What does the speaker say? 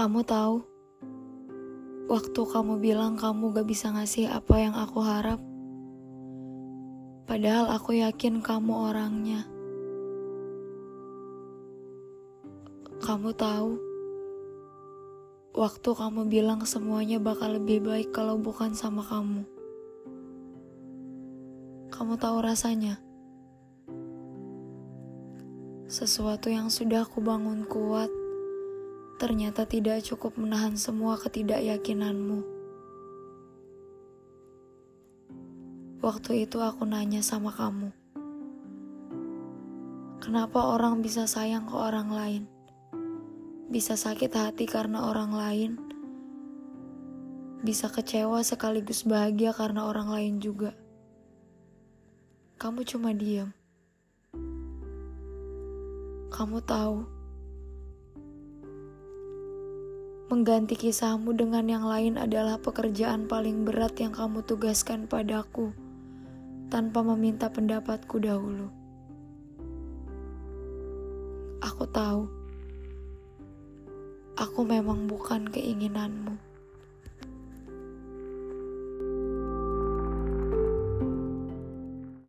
Kamu tahu, waktu kamu bilang kamu gak bisa ngasih apa yang aku harap, padahal aku yakin kamu orangnya. Kamu tahu, waktu kamu bilang semuanya bakal lebih baik kalau bukan sama kamu. Kamu tahu rasanya. Sesuatu yang sudah aku bangun kuat, ternyata tidak cukup menahan semua ketidakyakinanmu. Waktu itu aku nanya sama kamu, kenapa orang bisa sayang ke orang lain? Bisa sakit hati karena orang lain, bisa kecewa sekaligus bahagia karena orang lain juga. Kamu cuma diam. Kamu tahu, mengganti kisahmu dengan yang lain adalah pekerjaan paling berat yang kamu tugaskan padaku tanpa meminta pendapatku dahulu. Aku tahu, aku memang bukan keinginanmu.